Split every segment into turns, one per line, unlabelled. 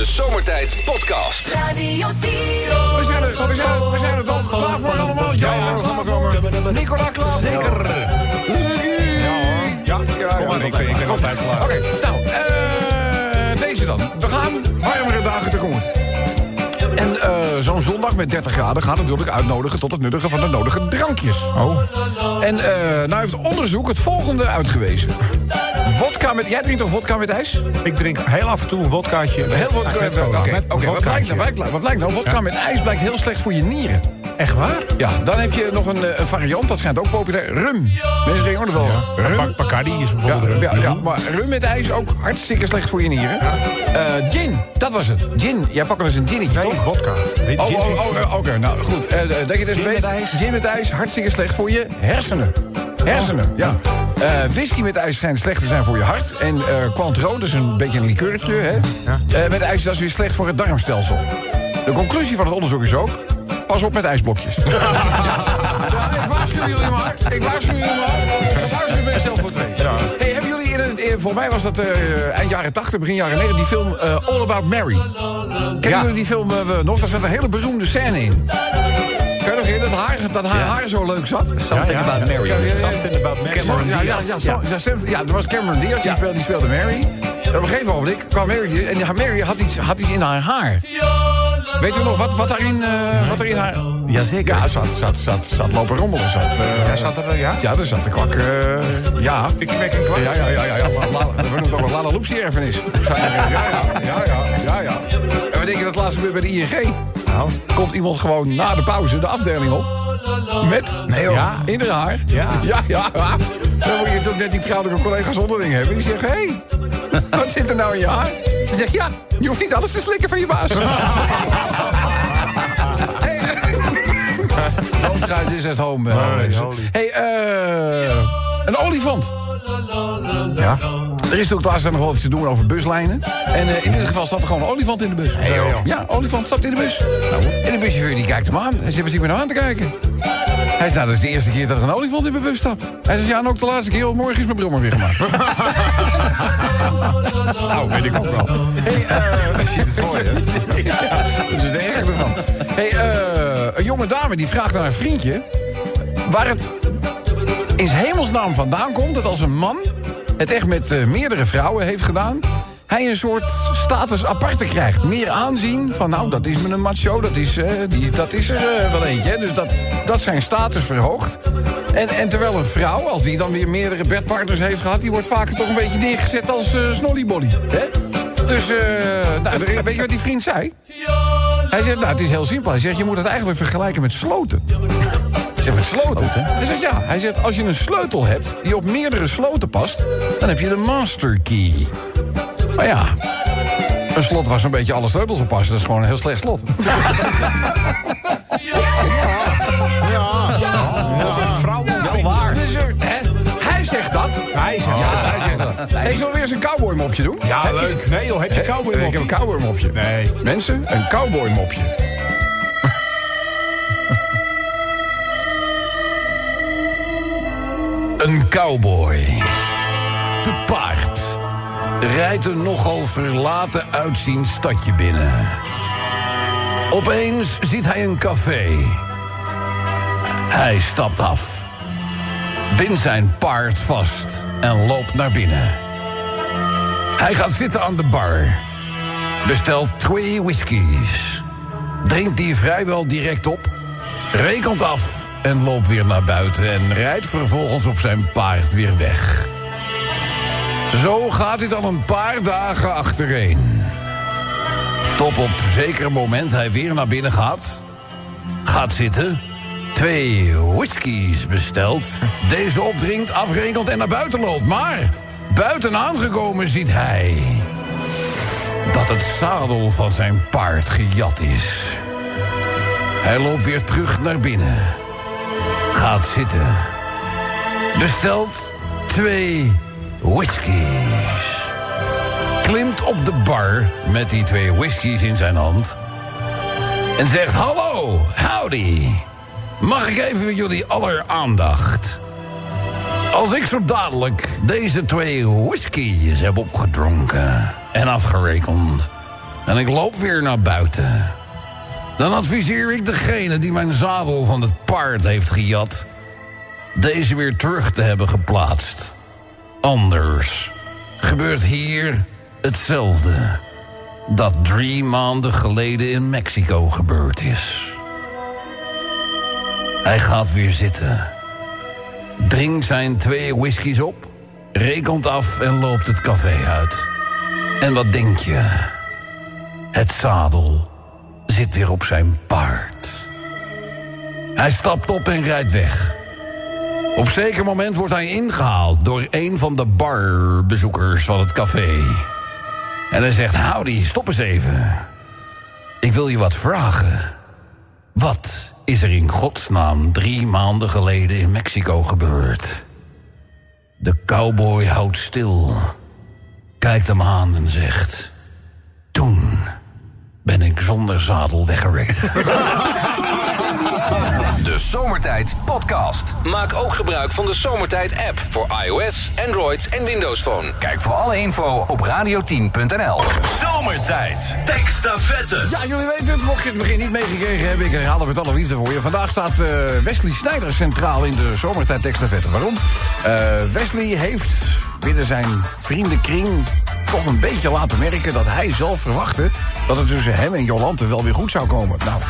De Zomertijd Podcast.
Radio
We zijn er, we zijn er, we zijn er toch klaar voor allemaal? Ja, ja, maar komen. Nicola klaar?
Zeker.
Ja, ja,
Kom maar, ik ben- ik ben altijd klaar.
Oké, nou, eh, deze dan. We gaan warmere dagen tegemoet. En eh, zo'n zondag met 30 graden gaat natuurlijk uitnodigen tot het nuttigen van de nodige drankjes.
Oh.
En eh nou heeft onderzoek het volgende uitgewezen. Met... Jij drinkt toch wodka met ijs?
Ik drink heel af en toe een wodkaatje.
Heel wat,
met
oké,
met
wat, blijkt, nou, wat, blijkt nou? Wodka met ijs blijkt heel slecht voor je nieren.
Echt waar?
Ja, dan heb je nog een, eh, een variant, dat schijnt ook populair. Rum. Mensen drinken ook nog wel rum.
Bac- Bacardi is bijvoorbeeld...
ja, ja, maar rum met ijs ook hartstikke slecht voor je nieren. Eh, gin, dat was het. Gin, jij pakt wel eens een ginnetje,
Nee,
toch?
vodka.
Oh, oh, oh, oké, nou goed. Dat je het even
Gin
weet.
met ijs?
Gin met ijs, hartstikke slecht voor je hersenen. Hersenen, ja. Eh, whisky met ijs schijnt slecht te zijn voor je hart. En Cointreau, dat is een beetje een liqueurtje, hè? Eh, met ijs, dat is weer slecht voor het darmstelsel. De conclusie van het onderzoek is ook... pas op met ijsblokjes. ja, ik waarschuw jullie maar. Ik waarschuw jullie maar. Ik waarschuw voor twee. Hey, hebben jullie in volgens mij was dat eind jaren 80, begin jaren 90, die film All About Mary. Kennen jullie die film nog? Daar zat een hele beroemde scène in. Kan je nog in dat haar, dat haar, haar zo leuk zat?
Something
Ja, ja,
about
ja.
Mary.
Ja, ja, ja.
Something about Mary.
Cameron ja, ja, ja, ja, ja, dat was Cameron Diaz, die, speelde, die speelde Mary. En op een gegeven ogenblik kwam Mary... En die- Mary had iets, had iets in haar haar. Weet u nog wat, wat, daarin, eh, wat er in haar...
Jazeker.
Ja, zat, zat, zat, zat lopen rommelen. Zat, eh,
Jij zat er wel, ja?
ja, er zat de kwak... eh, ja.
Ik merk een kwak.
Ja, ja, ja, ja. ja. We noemen het ook wel Lala Loepsie erfenis. Ja, ja, ja, ja, ja, ja. En wat denk je dat laatst gebeurt bij de ING? Nou, komt iemand gewoon na de pauze de afdeling op. Met
Nee. Ja.
in haar haar.
Ja.
ja, ja. ja. Dan moet je toch net die vrouwelijke collega's onderling hebben. Die zeggen, hé, hey, wat zit er nou in je haar? Ze zegt, ja, je hoeft niet alles te slikken van je baas. This at home.
holy.
hey, eh, een olifant.
Ja?
Er is natuurlijk laatst nog wel iets te doen over buslijnen. En eh, in dit geval staat er gewoon een olifant in de bus.
joh.
Ja, olifant stapt in de bus. En de buschauffeur die kijkt hem aan. Hij zegt, wat zit me nou aan te kijken? Hij zegt, nou, dat is de eerste keer dat er een olifant in mijn bus staat. Hij zegt, ja, en ook de laatste keer, want morgen is mijn brommer weer gemaakt. nou, weet ik ook wel. Hey, eh,
Ziet het voor je?
ja, dat is de erg ervan. Hey, eh, een jonge dame die vraagt aan haar vriendje... waar het in hemelsnaam vandaan komt... dat als een man het echt met eh, meerdere vrouwen heeft gedaan... hij een soort status aparte krijgt. Meer aanzien van, nou, dat is me een macho, dat is, eh, die, dat is er eh, wel eentje. Dus dat, dat zijn status verhoogt. En, en terwijl een vrouw, als die dan weer meerdere bedpartners heeft gehad... die wordt vaker toch een beetje neergezet als eh snollybolly. Hè? Dus, nou, weet je wat die vriend zei? Hij zegt, nou, het is heel simpel. Hij zegt, je moet het eigenlijk vergelijken met sloten. Zeg, met sloten? Hij zegt, ja. Hij zegt, als je een sleutel hebt die op meerdere sloten past... dan heb je de master key. Maar ja, een slot waar zo'n beetje alle sleutels op passen... dat is gewoon een heel slecht slot.
Vrouw
Wel waar. Dus er- hè? Hij zegt dat.
Hij zegt
Ja, hij zegt dat. Hey, zullen we weer eens een cowboymopje doen?
Ja, leuk. Nee joh, heb je cowboy
Ik heb een cowboymopje.
Nee.
Mensen, een cowboymopje. Een cowboy. Te paard. Rijdt een nogal verlaten uitziend stadje binnen. Opeens ziet hij een café. Hij stapt af. Bindt zijn paard vast en loopt naar binnen. Hij gaat zitten aan de bar. Bestelt twee whiskies. Drinkt die vrijwel direct op. Rekent af en loopt weer naar buiten. En rijdt vervolgens op zijn paard weer weg. Zo gaat dit al een paar dagen achtereen. Tot op zeker moment hij weer naar binnen gaat. Gaat zitten. Twee whiskies bestelt. Deze opdrinkt, afrekent en naar buiten loopt. Maar buiten aangekomen ziet hij dat het zadel van zijn paard gejat is. Hij loopt weer terug naar binnen. Gaat zitten. Bestelt twee whiskies. Klimt op de bar met die twee whiskies in zijn hand. En zegt: Hallo, howdy. Mag ik even jullie aller aandacht? Als ik zo dadelijk deze twee whiskies heb opgedronken en afgerekend... En ik loop weer naar buiten. Dan adviseer ik degene die mijn zadel van het paard heeft gejat... deze weer terug te hebben geplaatst. Anders gebeurt hier hetzelfde... dat drie maanden geleden in Mexico gebeurd is. Hij gaat weer zitten. Drinkt zijn twee whiskies op, rekent af en loopt het café uit. En wat denk je? Het zadel zit weer op zijn paard. Hij stapt op en rijdt weg. Op zeker moment wordt hij ingehaald door een van de barbezoekers van het café. En hij zegt, howdy, stop eens even. Ik wil je wat vragen. Wat is er in godsnaam drie maanden geleden in Mexico gebeurd? De cowboy houdt stil, kijkt hem aan en zegt... Ben ik zonder zadel weggereden.
De Zomertijd Podcast. Maak ook gebruik van de Zomertijd app voor iOS, Android en Windows Phone. Kijk voor alle info op radio10.nl.
Zomertijd. Tekstafette.
Ja, jullie weten het, mocht je het begin niet meegekregen hebben... ik herhaal het met alle liefde voor je. Vandaag staat eh, Wesley Snijder centraal in de zomertijd tekstafette. Waarom? Eh, Wesley heeft binnen zijn vriendenkring toch een beetje laten merken... dat hij zelf verwachtte dat het tussen hem en Jolante wel weer goed zou komen. Nou,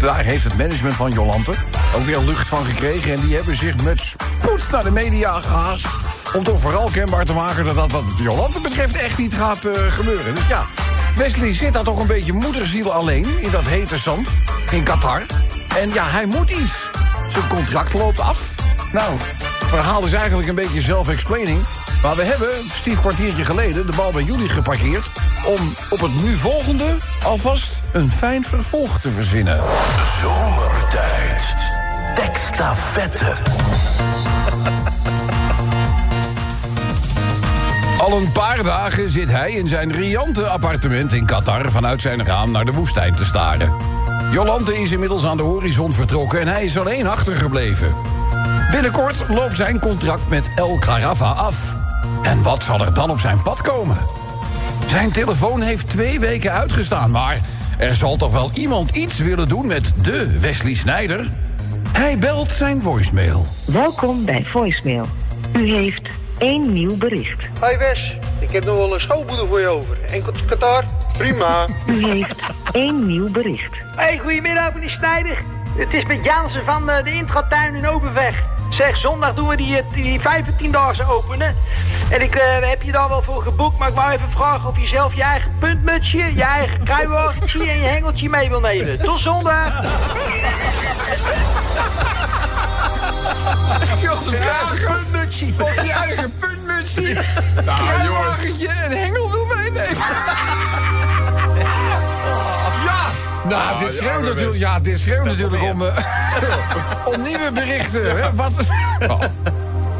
daar heeft het management van Jolante ook weer lucht van gekregen... en die hebben zich met spoed naar de media gehaast... om toch vooral kenbaar te maken dat dat wat Jolante betreft echt niet gaat eh, gebeuren. Dus ja, Wesley zit daar toch een beetje moederziel alleen... in dat hete zand in Qatar. En ja, hij moet iets. Zijn contract loopt af. Nou, het verhaal is eigenlijk een beetje self-explaining. Maar we hebben, stief kwartiertje geleden, de bal bij jullie geparkeerd... om op het nu volgende alvast een fijn vervolg te verzinnen.
Zomertijd. Tekstafette.
Al een paar dagen zit hij in zijn riante appartement in Qatar... vanuit zijn raam naar de woestijn te staren. Jolante is inmiddels aan de horizon vertrokken... en hij is alleen achtergebleven. Binnenkort loopt zijn contract met El Carafa af. En wat zal er dan op zijn pad komen? Zijn telefoon heeft twee weken uitgestaan, maar... er zal toch wel iemand iets willen doen met de Wesley Snijder? Hij belt zijn voicemail.
Welkom bij voicemail. U heeft één nieuw bericht.
Hoi Wes, ik heb nog wel een schoolboeder voor je over. En Qatar? Prima.
U heeft één nieuw bericht.
Hey, goedemiddag meneer Snijder. Het is met Jansen van eh, de Intratuin in Overweg. Zeg, zondag doen we die, eh, die 15-daagse openen. En ik eh, heb je daar wel voor geboekt, maar ik wou even vragen of je zelf je eigen puntmutsje, je eigen kruiwagentje en je hengeltje mee wil nemen. Tot zondag.
puntmutsje. Of je eigen puntmutsje. Kruiwagentje en hengel wil meenemen. Nou, dit schreeuwt natuurlijk, ja, dit schreeuwt natuurlijk om, eh, om nieuwe berichten. Hè? Wat. Oh.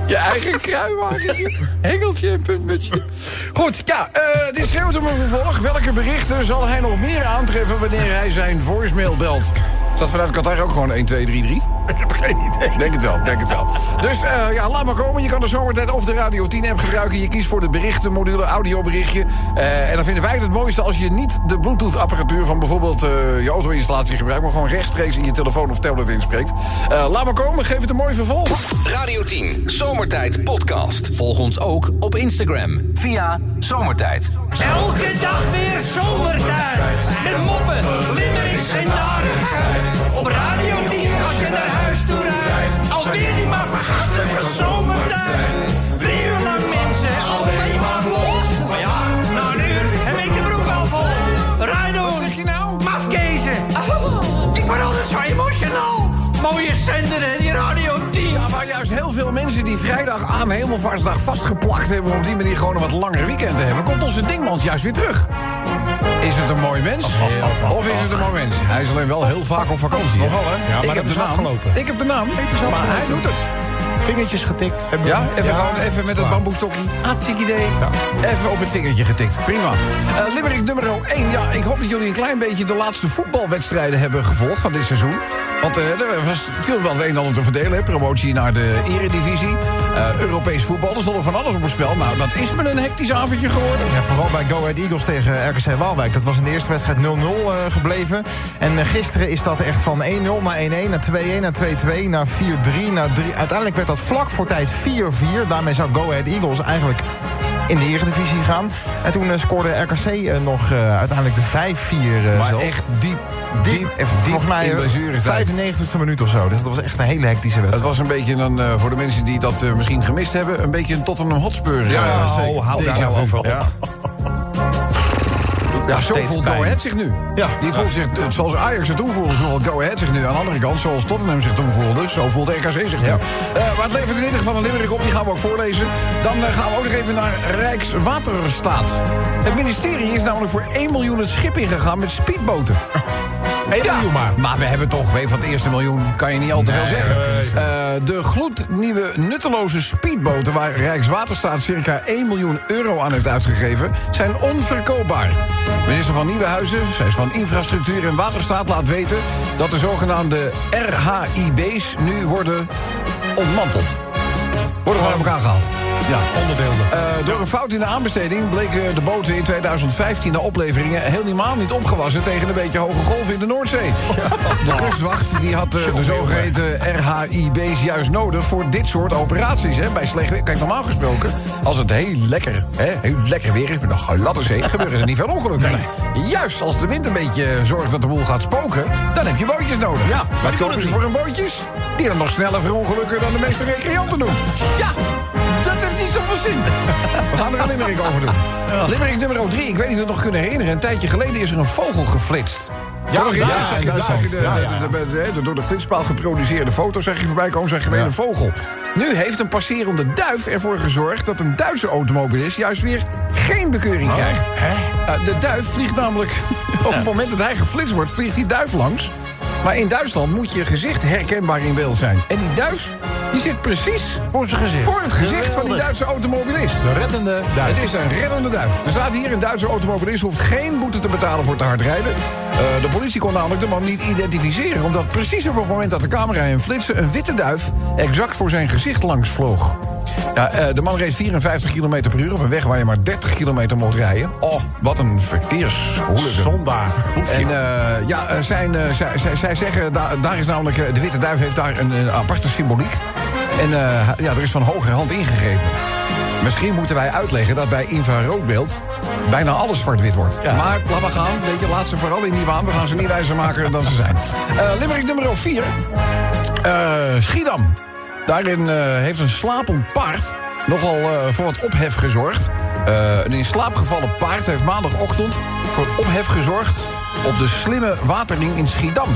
Je eigen kruiwagentje, hengeltje en puntmutsje. Goed, ja, eh, dit schreeuwt om een vervolg. Welke berichten zal hij nog meer aantreffen wanneer hij zijn voicemail belt? Is dat vanuit Qatar ook gewoon 1, 2, 3, 3?
Ik heb geen idee.
Denk het wel, denk het wel. Dus eh, ja, laat maar komen. Je kan de zomertijd of de Radio 10 app gebruiken. Je kiest voor de berichtenmodule, audioberichtje. Eh, en dan vinden wij het het mooiste als je niet de Bluetooth apparatuur van bijvoorbeeld eh, je auto-installatie gebruikt, maar gewoon rechtstreeks in je telefoon of tablet inspreekt. Eh, laat maar komen, geef het een mooi vervolg.
Radio 10 Zomertijd Podcast. Volg ons ook op Instagram via Zomertijd.
Elke dag weer zomertijd. Met moppen, limmerings en narigheid. Op Radio 10 als je naar huis toe rijdt. Alweer die maar vergasten van zomertijd. Drie uur lang mensen, alleen maar lol. Maar ja, na een uur heb ik de broek wel vol. Rijden. Wat
zeg je nou?
Mafkezen. Ik word altijd zo emotional. Mooie zender hè, die Radio 10.
Ja, maar juist heel veel mensen die vrijdag aan Hemelvaartsdag vastgeplakt hebben... om op die manier gewoon een wat langer weekend te hebben... komt onze dingmans juist weer terug. Is het een mooi mens? Of is het een mooi mens? Hij is alleen wel heel vaak op vakantie. Nogal, hè?
maar
ik
dat
heb
is
de naam.
afgelopen.
Ik heb de naam, maar hij doet het.
Vingertjes getikt. Hebben
Ja, even, gewoon even met het bamboestokje. Hartstikke idee. Even op het vingertje getikt. Prima. Eh Limerick nummer 1. Ja, ik hoop dat jullie een klein beetje de laatste voetbalwedstrijden hebben gevolgd van dit seizoen. Want eh, er was veel wel het een en ander te verdelen. Hè. Promotie naar de eredivisie. Eh, Europees voetbal. Er stond er van alles op het spel. Nou, dat is me een hectisch avondje geworden.
Ja, vooral bij Go Ahead Eagles tegen RKC Waalwijk. Dat was in de eerste wedstrijd 0-0 eh, gebleven. En gisteren is dat echt van 1-0 naar 1-1, naar 2-1, naar 2-2, naar 4-3, naar 3. Uiteindelijk werd dat vlak voor tijd 4-4. Daarmee zou Go Ahead Eagles eigenlijk in de Eredivisie gaan. En toen eh, scoorde RKC eh, nog eh, uiteindelijk de 5-4 eh,
Maar
zelfs.
echt diep,
Diep,
diep,
even,
diep
volgens mij
in
eh,
blessuretijd.
95e minuut of zo. Dus dat was echt een hele hectische
Het
wedstrijd.
was een beetje een, eh, voor de mensen die dat eh, misschien gemist hebben... een beetje een Tottenham Hotspur. eh,
Ja, zeker.
Oh, hou daar nou over op.
Ja.
Ja, zo voelt. Go Ahead zich nu.
Ja.
Die voelt zich, zoals Ajax zich toen voelde, zo voelt Go Ahead zich nu. Aan de andere kant, zoals Tottenham zich toen voelde, zo voelt RKC zich nu. Eh, maar het levert in ieder geval een limerick op, die gaan we ook voorlezen. Dan eh, gaan we ook nog even naar Rijkswaterstaat. Het ministerie is namelijk voor 1 miljoen het schip ingegaan met speedboten.
1 miljoen maar.
Maar we hebben toch, weet van het eerste miljoen kan je niet al te veel zeggen. Eh, de gloednieuwe nutteloze speedboten... waar Rijkswaterstaat circa 1 miljoen euro aan heeft uitgegeven... zijn onverkoopbaar. Minister van Nieuwenhuizen, zij is van Infrastructuur en Waterstaat... laat weten dat de zogenaamde RHIB's nu worden ontmanteld. Worden gewoon op elkaar gehaald. Ja.
Onderbeelden.
Eh, door een fout in de aanbesteding bleken de boten in 2015 na opleveringen helemaal niet opgewassen tegen een beetje hoge golven in de Noordzee. De kustwacht die had eh, de zogeheten RHIB's juist nodig voor dit soort operaties. Hè. Bij slecht weer. Kijk, normaal gesproken, als het heel lekker, hè, heel lekker weer is met een gladde zee, gebeuren er niet veel ongelukken. Juist als de wind een beetje zorgt dat de boel gaat spoken, dan heb je bootjes nodig. Ja, wat kopen ze voor een bootjes? Die dan nog sneller verongelukken dan de meeste recreanten doen. Ja, zoveel zin. We gaan er een limerick over doen. Limerick nummer 3. Ik weet niet of je het nog kunnen herinneren. Een tijdje geleden is er een vogel geflitst.
Ja,
Vorig
ja, in Duitsland.
de, door de flitspaal geproduceerde foto's zag je voorbij komen, zag je een vogel. Nu heeft een passerende duif ervoor gezorgd dat een Duitse automobilist juist weer geen bekeuring krijgt. Uh, de duif vliegt namelijk, op het moment dat hij geflitst wordt, vliegt die duif langs. Maar in Duitsland moet je gezicht herkenbaar in beeld zijn. En die duif, die zit precies
Voor zijn gezicht.
voor het gezicht van die Duitse automobilist.
Een reddende duif.
Het is een reddende duif. Er staat hier een Duitse automobilist hoeft geen boete te betalen voor te hard rijden. Eh, de politie kon namelijk de man niet identificeren... omdat precies op het moment dat de camera hem flitste... een witte duif exact voor zijn gezicht langs vloog. Ja, eh, de man reed 54 km per uur op een weg waar je maar 30 kilometer mocht rijden. Oh, wat een verkeershooligan.
Zondaar.
En eh, ja, eh, zijn, zij, zij, zij zeggen, da- daar is namelijk, de witte duif heeft daar een, aparte symboliek. En ja, er is van hogerhand ingegrepen. Misschien moeten wij uitleggen dat bij infraroodbeeld bijna alles zwart-wit wordt. Maar laat maar gaan, weet je, laat ze vooral in die waan. We gaan ze niet wijzer maken dan ze zijn. Eh Limerick nummer 4. Schiedam. Daarin eh, heeft een slapend paard nogal eh, voor wat ophef gezorgd. Eh, een in slaap gevallen paard heeft maandagochtend voor ophef gezorgd op de slimme waterring in Schiedam.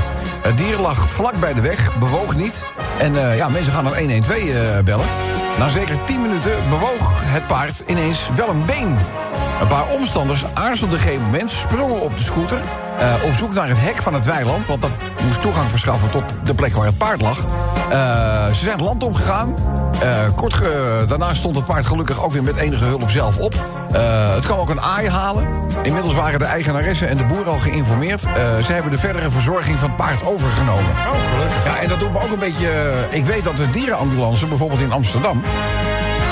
Het dier lag vlak bij de weg, bewoog niet. En ja, mensen gaan dan 112 eh, bellen. Na zeker 10 minuten bewoog het paard ineens wel een been. Een paar omstanders aarzelden geen moment, sprongen op de scooter... eh, op zoek naar het hek van het weiland... want dat moest toegang verschaffen tot de plek waar het paard lag. Eh, ze zijn het land opgegaan. Eh, kort ge- daarna stond het paard gelukkig ook weer met enige hulp zelf op. Het kwam ook een aai halen. Inmiddels waren de eigenaressen en de boer al geïnformeerd. Ze hebben de verdere verzorging van het paard overgenomen. Ja, en dat doet me ook een beetje... ik weet dat de dierenambulance, bijvoorbeeld in Amsterdam...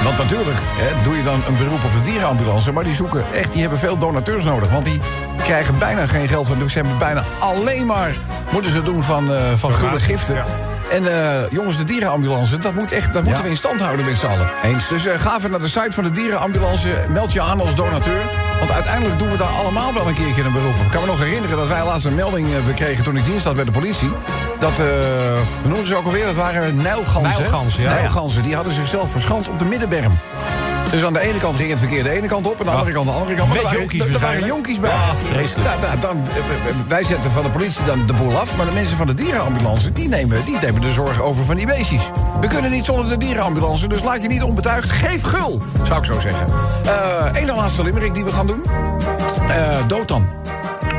Want natuurlijk hè, doe je dan een beroep op de dierenambulance... maar die zoeken echt, die hebben veel donateurs nodig. Want die krijgen bijna geen geld van... dus ze hebben bijna alleen maar moeten ze doen van, eh van gulle giften.
ja.
En eh, jongens, de dierenambulance, dat, moet echt, dat moeten we in stand houden met z'n allen.
Eens.
Dus eh, ga even naar de site van de dierenambulance, meld je aan als donateur. Want uiteindelijk doen we daar allemaal wel een keertje een beroep op. Ik kan me nog herinneren dat wij laatst een melding eh, bekregen toen ik dienst had bij de politie. Dat, eh hoe noemden ze ook alweer? Dat waren nijlganzen.
Nijlganzen, ja.
Nijlganzen, die hadden zichzelf verschanst op de middenberm. Dus aan de ene kant ging het verkeer de ene kant op... en aan de andere kant de andere kant. Maar
Met
er waren-
jonkies
er- waren
waarschijnlijk.
jonkies bij.
Ah, vreselijk.
Ja, nou, dan, eh, wij zetten van de politie dan de boel af... maar de mensen van de dierenambulance, die nemen, die nemen de zorg over van die beestjes. We kunnen niet zonder de dierenambulance, dus laat je niet onbetuigd. Geef gul, zou ik zo zeggen. Eén laatste limerick die we gaan doen. Eh Dotan.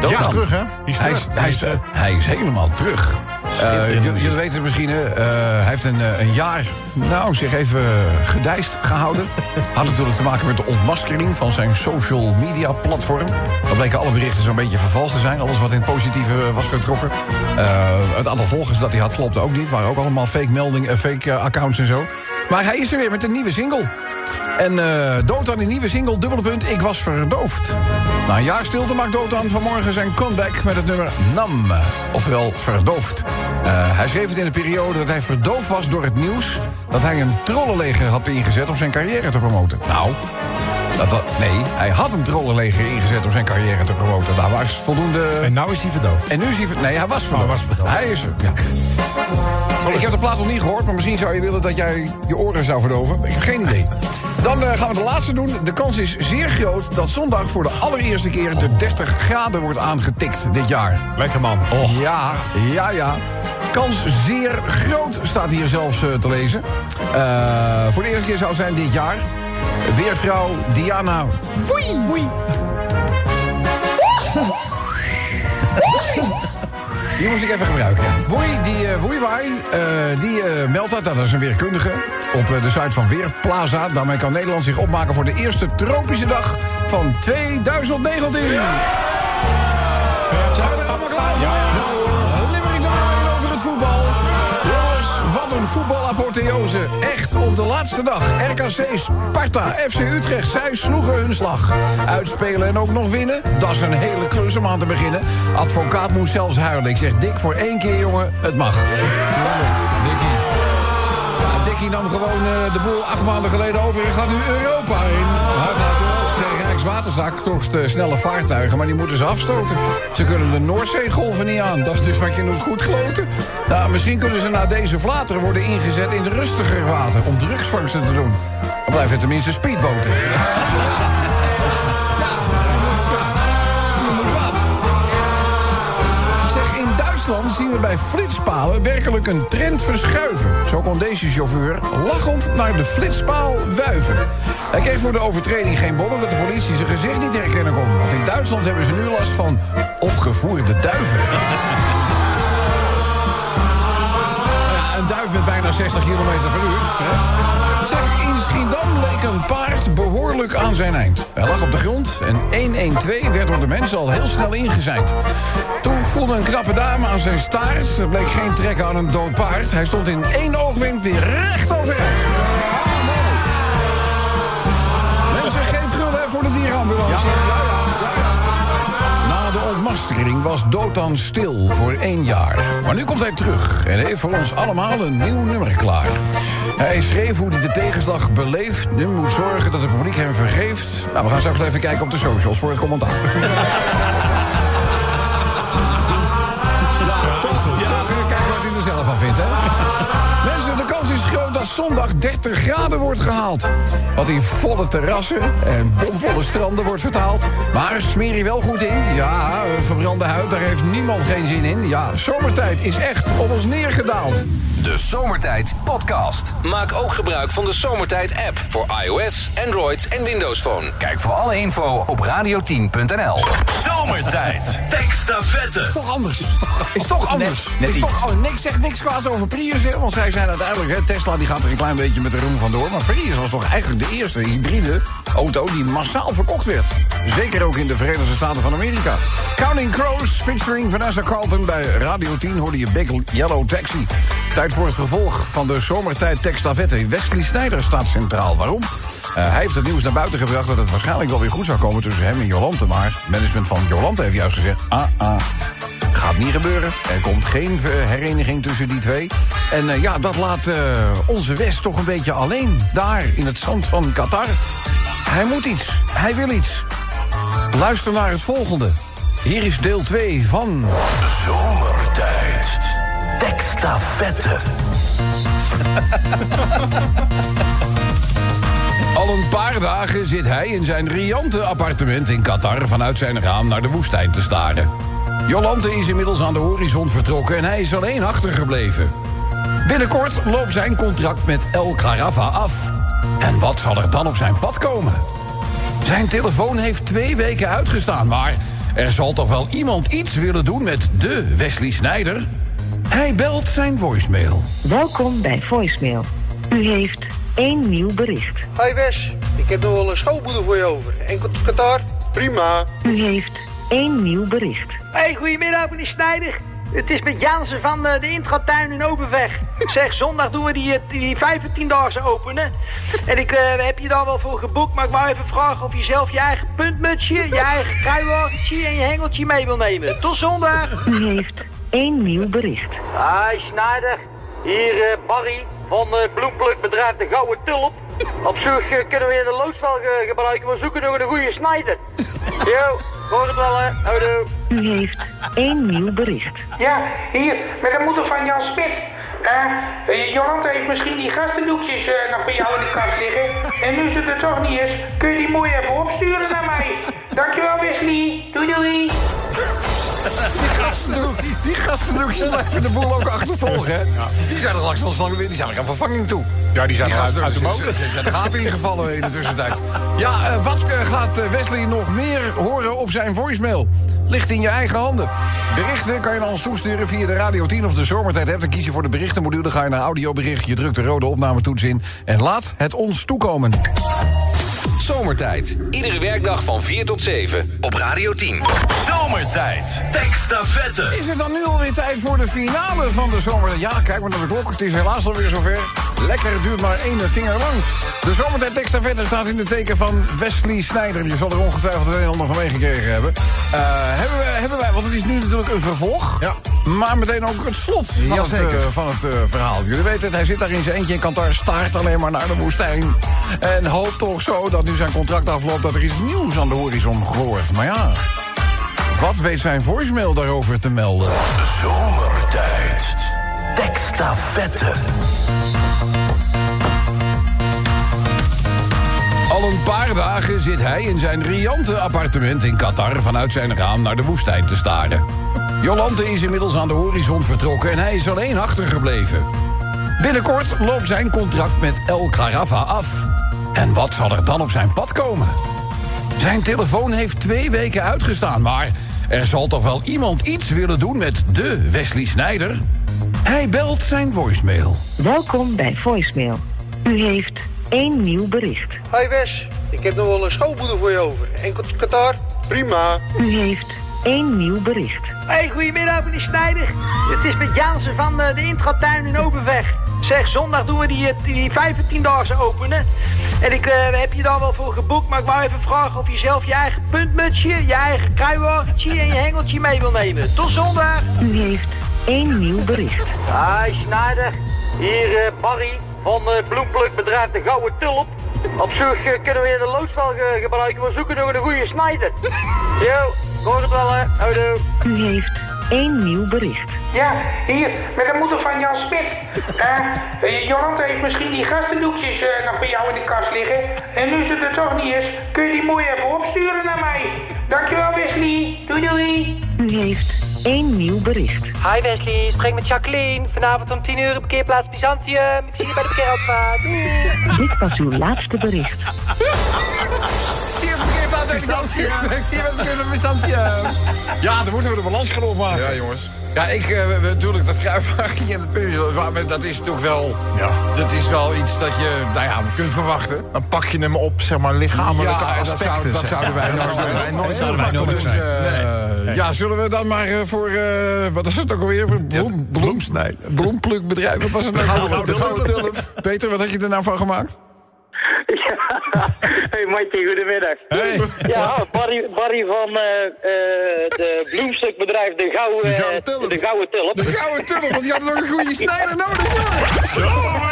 Is terug, hè?
Hij is, hij, is, hij is helemaal terug. Eh, jullie, jullie weten het misschien, hè, eh, hij heeft een, eh, een jaar, nou zeg even, gedijst gehouden. Had natuurlijk te maken met de ontmaskering van zijn social media platform. Dan bleken alle berichten zo'n beetje vervalst te zijn. Alles wat in het positieve eh, was getrokken. Eh, het aantal volgers dat hij had klopte ook niet. Waren ook allemaal fake meldingen, eh, fake eh, accounts en zo. Maar hij is er weer met een nieuwe single. En eh Dotan die nieuwe single, dubbele punt, Ik was verdoofd. Na een jaar stilte maakt Dotan vanmorgen zijn comeback met het nummer Nam. Ofwel verdoofd. Eh, hij schreef het in een periode dat hij verdoofd was door het nieuws... dat hij een trollenleger had ingezet om zijn carrière te promoten. Nou, dat, wa- nee, hij had een trollenleger ingezet om zijn carrière te promoten. Daar was voldoende...
En nou is hij verdoofd.
En nu is hij... ver- Nee, hij was verdoofd.
was verdoofd.
Hij is er, ja. Ik heb de plaat nog niet gehoord, maar misschien zou je willen dat jij je oren zou verdoven. Ik heb geen idee. Dan eh, gaan we de laatste doen. De kans is zeer groot dat zondag voor de allereerste keer de 30 graden wordt aangetikt dit jaar.
Lekker man. Och.
Ja, ja, ja. Kans zeer groot staat hier zelfs eh, te lezen. Eh, voor de eerste keer zou het zijn dit jaar. Weervrouw Diana Woei, woei. Die moest ik even gebruiken. ja. Woei, die uh, Woeiwaai, eh, die eh, meldt dat, dat is een weerkundige... op eh, de site van Weerplaza. Daarmee kan Nederland zich opmaken voor de eerste tropische dag van 2019. Zijn we er allemaal klaar voor? Ja. 1 over het voetbal. Jongens, wat een voetbalapotheose. Op de laatste dag. RKC, Sparta, FC Utrecht, zij sloegen hun slag. Uitspelen en ook nog winnen, dat is een hele klus om aan te beginnen. Advocaat moest zelfs huilen. Ik zeg, Dick, voor één keer, jongen, het mag. Dikkie. Ja, Dikkie nam gewoon eh, de boel acht maanden geleden over en gaat nu Europa in. Rijkswaterstaat kost eh, snelle vaartuigen, maar die moeten ze afstoten. Ze kunnen de Noordzeegolven niet aan. Dat is dus wat je noemt goed kloten. Nou, misschien kunnen ze na deze vlateren worden ingezet in rustiger water... om drugsvangsten te doen. Dan blijven er tenminste speedboten. zien we bij flitspalen werkelijk een trend verschuiven. Zo kon deze chauffeur lachend naar de flitspaal wuiven. Hij kreeg voor de overtreding geen bon omdat de politie zijn gezicht niet herkennen kon. Want in Duitsland hebben ze nu last van opgevoerde duiven. Een duif met bijna 60 km per uur. hè. Schiedam leek een paard behoorlijk aan zijn eind. Hij lag op de grond en 112 werd door de mensen al heel snel ingezeind. Toen voelde een knappe dame aan zijn staart. Er bleek geen trek aan een dood paard. Hij stond in één oogwenk weer recht overeind. Mensen, geef gulden voor de dierenambulance. Ja, ja, ja, ja. Ontmaskering was Dotan stil voor één jaar. Maar nu komt hij terug en heeft voor ons allemaal een nieuw nummer klaar. Hij schreef hoe hij de tegenslag beleeft. Nu moet zorgen dat het publiek hem vergeeft. Nou, we gaan straks even kijken op de socials voor het commentaar. Ja, toch, toch eh, kijken wat hij er zelf van vindt, hè? Mensen, de kans is groot dat zondag 30 graden wordt gehaald. Wat in volle terrassen en bomvolle stranden wordt vertaald. Maar smeer je wel goed in. Ja, verbrande huid, daar heeft niemand geen zin in. Ja, zomertijd is echt op ons neergedaald.
De Zomertijd Podcast. Maak ook gebruik van de Zomertijd app voor iOS, Android en Windows Phone. Kijk voor alle info op radio10.nl.
Zomertijd. Tekststafette.
toch anders. Is toch, is toch anders.
net
is
iets.
toch anders. Niks, zeg niks kwaads over Prius, hè, want zij zijn uiteindelijk... Hè, Tesla die gaat er een klein beetje met de roem vandoor... maar Prius was toch eigenlijk de eerste hybride auto die massaal verkocht werd. Zeker ook in de Verenigde Staten van Amerika. Counting Crows featuring Vanessa Carlton bij Radio 10 hoorde je Big Yellow Taxi. Tijd voor het vervolg van de zomertijd tekstafette. Wesley Snijder staat centraal. Waarom? Eh, hij heeft het nieuws naar buiten gebracht dat het waarschijnlijk wel weer goed zou komen tussen hem en Jolante. Maar management van Jolante heeft juist gezegd... ah, ah, Gaat niet gebeuren. Er komt geen eh, hereniging tussen die twee. En eh, ja, dat laat onze West toch een beetje alleen. Daar, in het zand van Qatar. Hij moet iets. Hij wil iets. Luister naar het volgende. Hier is deel 2 van...
Zomertijd. Tekststafette.
Al een paar dagen zit hij in zijn riante appartement in Qatar... vanuit zijn raam naar de woestijn te staren. Jolante is inmiddels aan de horizon vertrokken... en hij is alleen achtergebleven. Binnenkort loopt zijn contract met El Carafa af. En wat zal er dan op zijn pad komen? Zijn telefoon heeft twee weken uitgestaan, maar... er zal toch wel iemand iets willen doen met de Wesley Snijder? Hij belt zijn voicemail.
Welkom bij voicemail. U heeft één nieuw bericht.
Hoi Wes, ik heb nog wel een schoonmoeder voor je over. Enkel Qatar? Prima.
U heeft één nieuw bericht.
Hey, goedemiddag meneer Snijder. Het is met Jansen van eh, de Intratuin in Overweg. Zeg, zondag doen we die, eh, die 15-daagse openen. En ik eh, heb je daar wel voor geboekt, maar ik wou even vragen of je zelf je eigen puntmutsje, je eigen kruiwagentje en je hengeltje mee wil nemen. Tot zondag.
U heeft één nieuw bericht.
Hi Snijder, hier eh, Barry van het bloemplukbedrijf De Gouden Tulp. Op zoek eh, kunnen we de loodsvel ge- gebruiken, we zoeken nog een goede snijder. Yo, hoor het wel hè, houdoe.
U heeft één nieuw bericht.
Ja, hier, met de moeder van Jan Smit. Eh, Jolante heeft misschien die gastendoekjes eh, nog bij jou in de kast liggen. En nu ze er toch niet is, kun je die mooi even opsturen naar mij. Dankjewel Wesley. Doei doei.
Gastendoek, die gastendoekjes blijven de boel ook achtervolgen, hè? Die zijn er langs wel lang weer, die zijn er aan vervanging toe.
Ja, die zijn
Die
uit, uit de
gasten-
molen.
Er zijn gaten ingevallen in de tussentijd. Ja, wat eh, gaat eh, Wesley nog meer horen op zijn voicemail? Ligt in je eigen handen. Berichten kan je naar ons toesturen via de Radio 10 of de Zomertijd app. Dan kies je voor de berichtenmodule, ga je naar audiobericht, je drukt de rode opnametoets in... en laat het ons toekomen.
Zomertijd. Iedere werkdag van 4 tot 7 op Radio 10.
Zomertijd. Tekstafette.
Is het dan nu alweer tijd voor de finale van de zomer? Ja, kijk maar naar de klok. Het is helaas alweer zover. Lekker, het duurt maar één vinger lang. De zomertijd tekstafette staat in het teken van Wesley Snijder. Je zal er ongetwijfeld een en ander van meegekregen hebben. Eh, hebben, we, hebben wij, want het is nu natuurlijk een vervolg.
Ja.
Maar meteen ook het slot van het,
Jazeker.
eh, van het eh, verhaal. Jullie weten het, hij zit daar in zijn eentje in Qatar, staart alleen maar naar de woestijn. En hoopt toch zo dat nu zijn contract afloopt dat er iets nieuws aan de horizon gloort. Maar ja, wat weet zijn voicemail daarover te melden?
Zomertijd. Tekstafette.
Al een paar dagen zit hij in zijn riante appartement in Qatar... vanuit zijn raam naar de woestijn te staren. Jolante is inmiddels aan de horizon vertrokken... en hij is alleen achtergebleven. Binnenkort loopt zijn contract met El Carafa af. En wat zal er dan op zijn pad komen? Zijn telefoon heeft twee weken uitgestaan, maar... er zal toch wel iemand iets willen doen met de Wesley Snijder? Hij belt zijn voicemail.
Welkom bij voicemail. U heeft één nieuw bericht.
Hoi Wes, ik heb nog wel een schoonmoeder voor je over. Enkel Qatar? Prima.
U heeft één nieuw bericht.
Hey, goedemiddag meneer Snijder. Het is met Jansen van eh, de Intratuin in Overweg. Zeg, zondag doen we die, eh, die 15-daagse openen. En ik eh, heb je daar wel voor geboekt, maar ik wou even vragen of je zelf je eigen puntmutsje, je eigen kruiwagentje en je hengeltje mee wil nemen. Tot zondag.
U heeft één nieuw bericht.
Hi Snijder, hier Barry van het bloemplukbedrijf De Gouden Tulp. Op zoek eh, kunnen we de loodsvel ge- gebruiken, we zoeken nog een goede snijder. Yo, hoor het wel hè, houdoe.
U heeft één nieuw bericht.
Ja, hier, met de moeder van Jan Smit. Eh, Jolante heeft misschien die gastendoekjes eh, nog bij jou in de kast liggen. En nu ze er toch niet is, kun je die mooi even opsturen naar mij. Dankjewel Wesley. Doei doei.
U heeft één nieuw bericht.
Hi Wesley, spreek met Jacqueline. Vanavond om 10 uur op parkeerplaats Byzantium. Ik zie je bij de parkeerautomaat. Doei.
Dit was uw laatste bericht.
instantie? De instantie? Ja, dan moeten we de balans gaan opmaken.
Ja, jongens.
Ja, ik, eh, we- we- natuurlijk, dat kruifwagentje en het puntje, maar dat is toch wel...
Ja.
Dat is wel iets dat je, nou ja, kunt verwachten.
Dan pak je hem op, zeg maar, lichamelijke
ja, en dat,
aspecten.
zou, dat
zeg
zouden wij
Dat
nooit
zouden wij nooit
zouden wij nooit
Dus,
doen.
eh, ja, zullen we dan maar eh, voor, eh, wat is het ook alweer? Bloem. Bloemplukbedrijf, wat was het nou?
Gouden Tulp. Gouden Tulp.
Peter, wat had je er nou van gemaakt?
Hey Matje, goedemiddag. Ja, Barry, Barry van eh, eh, de bloemstukbedrijf De Gouden,
De Gouden Tulp.
de Gouden Tulp.
De gouden tulp, want die hadden nog een goede snijder nodig. jongen.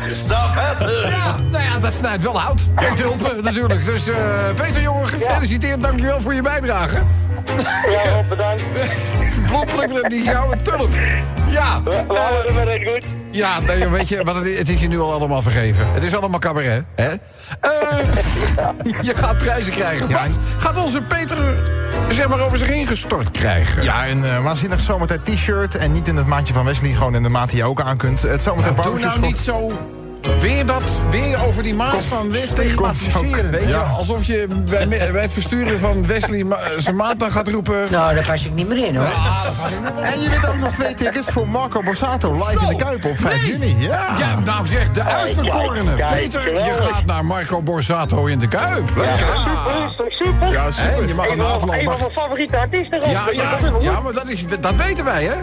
Tekstafette.
Ja, nou ja, dat snijdt wel hout. En tulpen natuurlijk. Dus eh, Peter, jongen, gefeliciteerd. Dankjewel voor je bijdrage.
Ja, bedankt.
Bloempluk, die gouden tulp. Ja,
We
eh,
er het goed.
ja nee, weet je, wat het, is, het is je nu al allemaal vergeven. Het is allemaal cabaret, hè? Eh, je gaat prijzen krijgen. Wat gaat onze Peter, zeg maar, over zich heen gestort krijgen?
Ja, een eh, waanzinnig zomertijd t-shirt. En niet in het maatje van Wesley, gewoon in de maat die je ook aan kunt. Het zomertijd
Doe
barbecue
nou niet zo... Weer dat, weer over die maat van Wesley.
stigmatiseren.
Weet je,
Ja.
alsof je bij, het versturen van Wesley ma- zijn maat dan gaat roepen...
Nou, daar pas ik niet meer in hoor.
En je wint ook nog twee tickets voor Marco Borsato live in de Kuip op 5 juni. Ja.
Ja, nou zeg, de uitverkorene. Peter, je gaat naar Marco Borsato in de Kuip. Ja,
Super, is toch super?
Ja, super.
je mag
Een
afloop...
een
mag-
van mijn favoriete artiesten.
Ja, ja, ja, maar dat, is, dat weten wij, hè?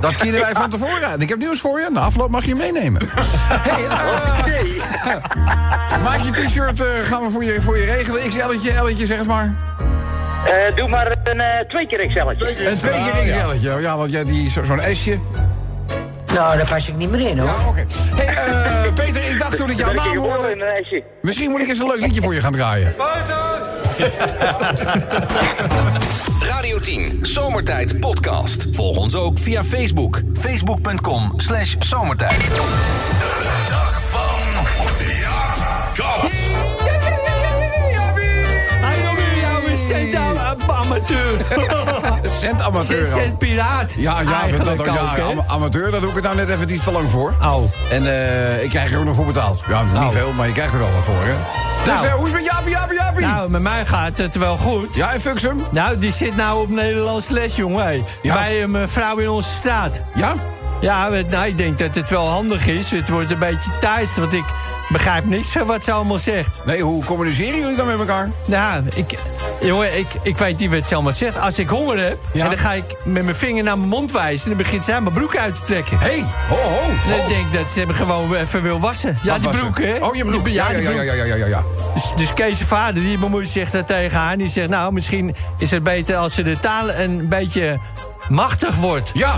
Dat kennen wij van tevoren. En ik heb nieuws voor je. Na afloop mag je meenemen. hey, eh, maak je t-shirt, eh, gaan we voor je, voor je regelen. XL'tje, L'tje, zeg het maar.
Eh, doe maar een eh, twee keer XL'tje.
Een twee keer XL'tje. Ja, want jij die zo- zo'n S'je.
Nou, daar pas ik niet meer in hoor.
Ja, oké. Hey, eh, Peter, ik dacht toen ik jouw naam
hier geboren in
hoorde... Misschien moet ik eens een leuk liedje voor je gaan draaien.
Radio 10, Zomertijd Podcast. Volg ons ook via Facebook. Facebook.com slash zomertijd.
Dag van Kast.
Hij nog weer jouw cent amateur.
Cent amateur.
Cent, cent piraat.
Ja, ja, dat, ja amateur, daar doe ik het nou net even iets te lang voor.
Oh.
En eh, ik krijg er ook nog voor betaald. Ja, niet
Oh.
veel, maar je krijgt er wel wat voor, hè. Dus
Nou.
eh, hoe is het met Jaapie, Jaapie, Jaapie?
Nou, met mij gaat het wel goed.
Ja, en Fuxum?
Nou, die zit nou op Nederlands les, jongen.
Ja.
Bij een vrouw in onze straat.
Ja?
Ja, nou, ik denk dat het wel handig is. Het wordt een beetje tijd, want ik begrijp niks van wat ze allemaal zegt.
Nee, hoe communiceren jullie dan met elkaar?
Nou, ik, jongen, ik, ik weet niet wat ze allemaal zegt. Als ik honger heb,
Ja.
en dan ga ik met mijn vinger naar mijn mond wijzen... en dan begint zij mijn broek uit te trekken.
Hé, hey, ho, ho.
En ik denk dat ze hem gewoon even wil wassen. Ja, die broek, hè?
Oh, je broek. Ja, ja, ja, ja, ja, ja, ja, ja.
Dus, dus Kees' vader, die bemoeit zich daar tegen haar. En die zegt, nou, misschien is het beter als ze de taal een beetje machtig wordt.
Ja,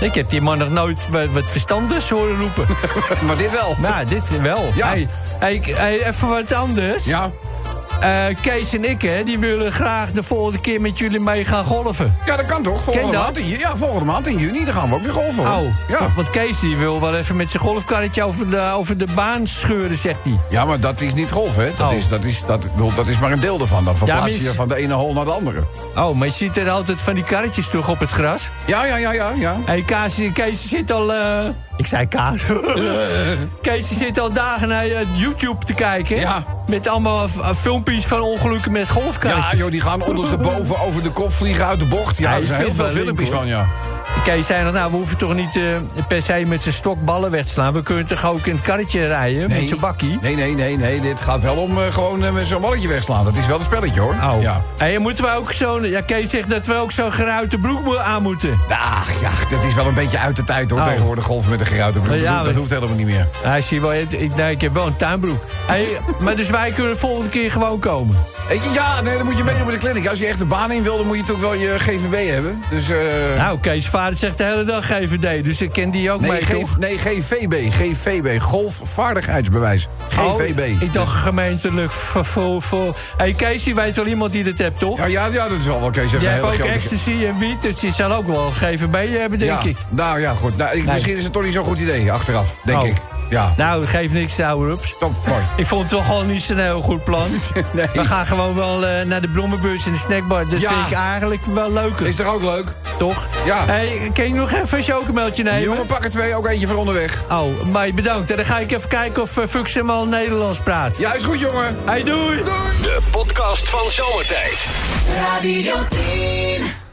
Ik heb die man nog nooit wat, wat verstandigs horen roepen.
maar dit wel.
nou, dit wel.
Ja.
Hey, hey, hey, even wat anders.
Ja.
Eh, Kees en ik, hè, die willen graag de volgende keer met jullie mee gaan golven.
ja, dat kan toch? Volgende
dat?
maand, in, ja, volgende maand in juni, dan gaan we ook weer golven. hoor.
Oh,
Ja.
want Kees die wil wel even met zijn golfkarretje over de, over de baan scheuren, zegt hij.
ja, maar dat is niet golf, hè? Dat,
Oh.
is, dat, is, dat, dat is maar een deel ervan. Dan verplaats je van de ene hol naar de andere.
Oh, maar je ziet er altijd van die karretjes terug op het gras.
Ja, ja, ja, ja, ja.
Hey, Kaas, Kees zit al... eh, ik zei Kaas. Kees zit al dagen naar eh, YouTube te kijken.
Ja.
Met allemaal f- filmpjes van ongelukken met golfkarretjes.
Ja, joh, die gaan ondersteboven over de kop vliegen uit de bocht. Ja,
Ja,
er zijn heel veel filmpjes van, ja.
Kees zei nog, nou, we hoeven toch niet eh, per se met zijn stok ballen weg te slaan. We kunnen toch ook in het karretje rijden met zijn bakkie.
Nee, nee, nee, nee. Dit gaat wel om eh, gewoon eh, met zo'n balletje wegslaan. Dat is wel een spelletje, hoor.
Oh.
Ja.
Hey, moeten we ook zo'n... Ja, Kees zegt dat we ook zo'n geruite broek aan moeten.
Ach, ja, dat is wel een beetje uit de tijd, hoor.
Oh.
Tegenwoordig golven met een geruite broek.
Ja,
dat, hoeft- dat
maar-
hoeft helemaal niet meer.
Hij zie wel, ik, nee, ik heb wel een tuinbroek. Hey, maar dus wij kunnen de volgende keer gewoon komen.
Eh, Ja, nee, dan moet je meedoen met de clinic. Als je echt de baan in wil, dan moet je toch wel je GVB hebben. Dus, eh
Nou, Kees' vader zegt de hele dag GVD, dus ik ken die ook
nee,
mee, toch?
nee, GVB. GVB. Golfvaardigheidsbewijs. GVB.
Oh, ik dacht gemeentelijk voor... voor. Hey, Kees, die weet wel iemand die dat hebt, toch?
Ja, ja, ja, dat is al wel, Kees. een
hebt ook ecstasy en wiet, dus die zal ook wel GVB hebben, denk
ja.
ik.
Nou ja, goed. Nou, ik-
Nee.
Misschien is het toch niet zo'n goed idee, achteraf. Denk
Oh.
ik. Ja.
Nou, geef niks ouder-ups.
Top, mooi.
Ik vond het toch gewoon niet zo'n heel goed plan.
Nee.
We gaan gewoon wel eh, naar de bloemenbeurs en de snackbar. Dat
Ja.
vind ik eigenlijk wel leuker,
Is toch ook leuk?
toch?
Ja.
Hey, kan je nog even een chocomeltje nemen?
Jongen, pak er twee, ook eentje voor onderweg.
Oh, maar bedankt. En dan ga ik even kijken of uh, Fux hem al Nederlands praat.
Ja, is goed, jongen.
Hey, doei!
De podcast van Zomertijd.
Radio 10.